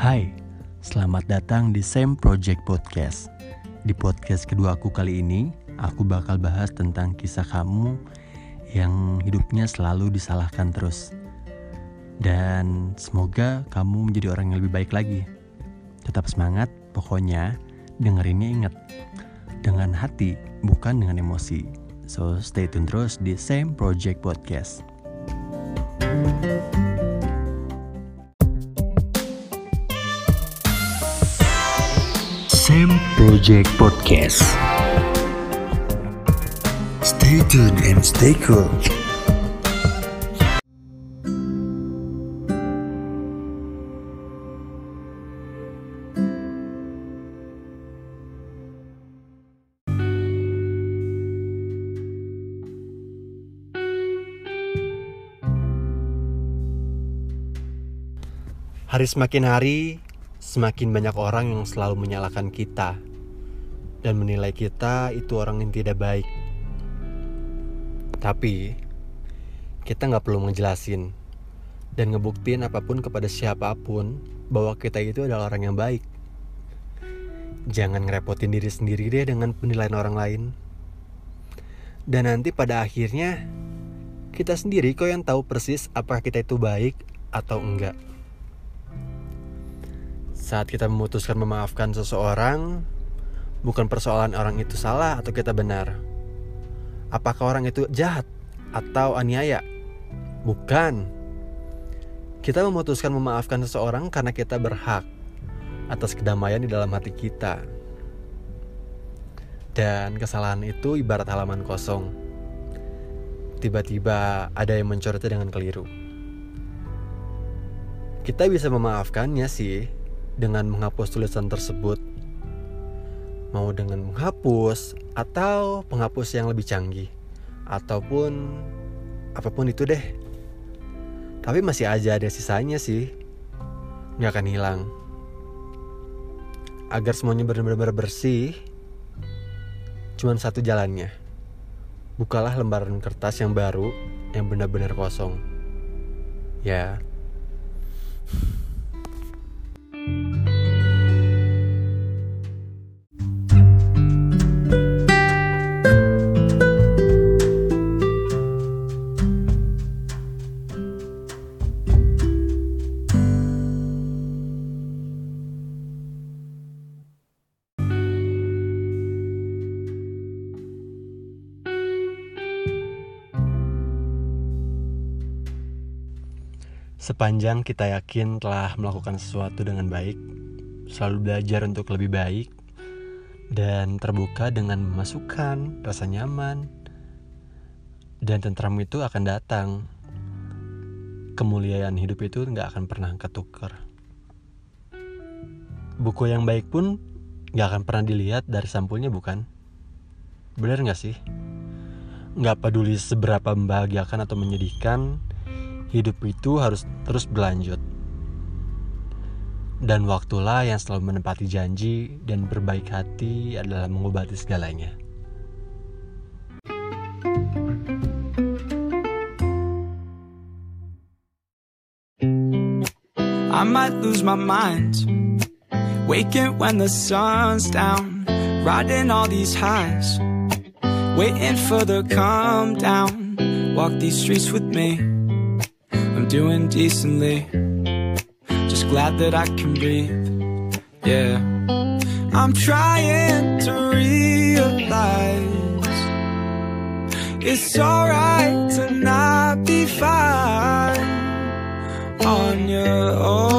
Hai, selamat datang di Same Project Podcast. Di podcast kedua aku kali ini, aku bakal bahas tentang kisah kamu yang hidupnya selalu disalahkan terus. Dan semoga kamu menjadi orang yang lebih baik lagi. Tetap semangat, pokoknya dengerinnya ingat. Dengan hati, bukan dengan emosi. So stay tune terus di Same Project Podcast. Same Project Podcast. Stay tuned and stay cool. Hari semakin hari, semakin banyak orang yang selalu menyalahkan kita dan menilai kita itu orang yang tidak baik. Tapi kita nggak perlu ngejelasin dan ngebuktiin apa pun kepada siapa pun bahwa kita itu adalah orang yang baik. Jangan ngerepotin diri sendiri deh dengan penilaian orang lain. Dan nanti pada akhirnya kita sendiri kok yang tahu persis apakah kita itu baik atau enggak. Saat kita memutuskan memaafkan seseorang, bukan persoalan orang itu salah atau kita benar. Apakah orang itu jahat atau aniaya? Bukan. Kita memutuskan memaafkan seseorang karena kita berhak atas kedamaian di dalam hati kita. Dan kesalahan itu ibarat halaman kosong. Tiba-tiba ada yang mencoretnya dengan keliru. Kita bisa memaafkannya sih, dengan menghapus tulisan tersebut, mau dengan menghapus atau penghapus yang lebih canggih, ataupun apa pun itu deh. Tapi masih aja ada sisanya sih, nggak akan hilang. Agar semuanya benar-benar bersih, cuman satu jalannya. Bukalah lembaran kertas yang baru, yang benar-benar kosong. Ya, Sepanjang kita yakin telah melakukan sesuatu dengan baik, selalu belajar untuk lebih baik, dan terbuka dengan memasukkan rasa nyaman, dan tentram itu akan datang. Kemuliaan hidup itu nggak akan pernah ketukar. Buku yang baik pun nggak akan pernah dilihat dari sampulnya bukan? Bener nggak sih? Nggak peduli seberapa membahagiakan atau menyedihkan, hidup itu harus terus berlanjut. Dan waktulah yang selalu menepati janji dan berbaik hati adalah mengobati segalanya. I might lose my mind Waking when the sun's down Riding all these highs Waiting for the calm down Walk these streets with me doing decently. Just glad that I can breathe. Yeah. I'm trying to realize it's alright to not be fine on your own.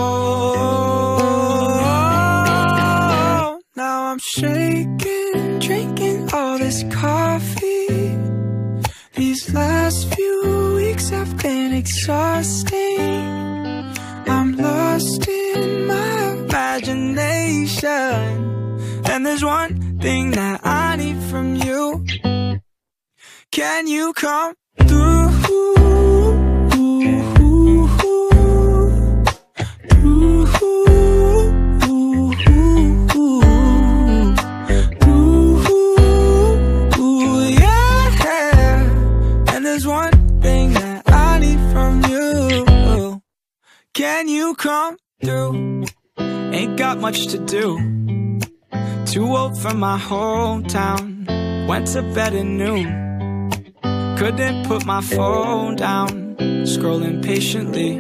Now I'm shaking, drinking all this coffee. These last few weeks have been exhausting. I'm lost in my imagination. And there's one thing that I need from you. Can you come through? Come through? ain't got much to do. Too old for my hometown, went to bed at noon. Couldn't put my phone down, scrolling patiently.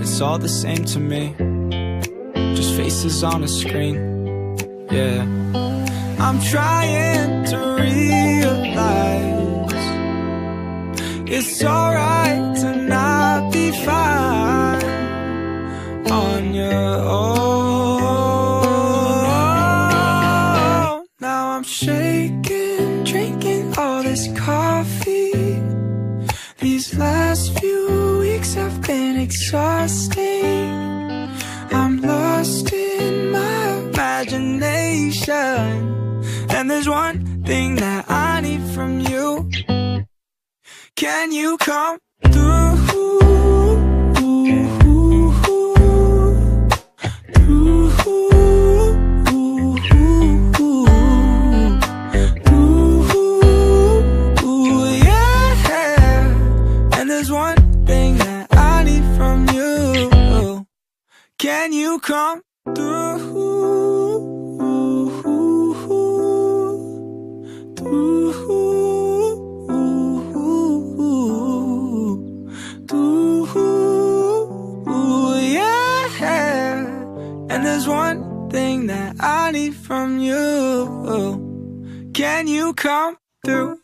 It's all the same to me, just faces on a screen. Yeah, I'm trying to realize it's alright to These last few weeks have been exhausting. I'm lost in my imagination. And there's one thing that I need from you. Can you come through? And there's one thing that I need from you. Can you come through?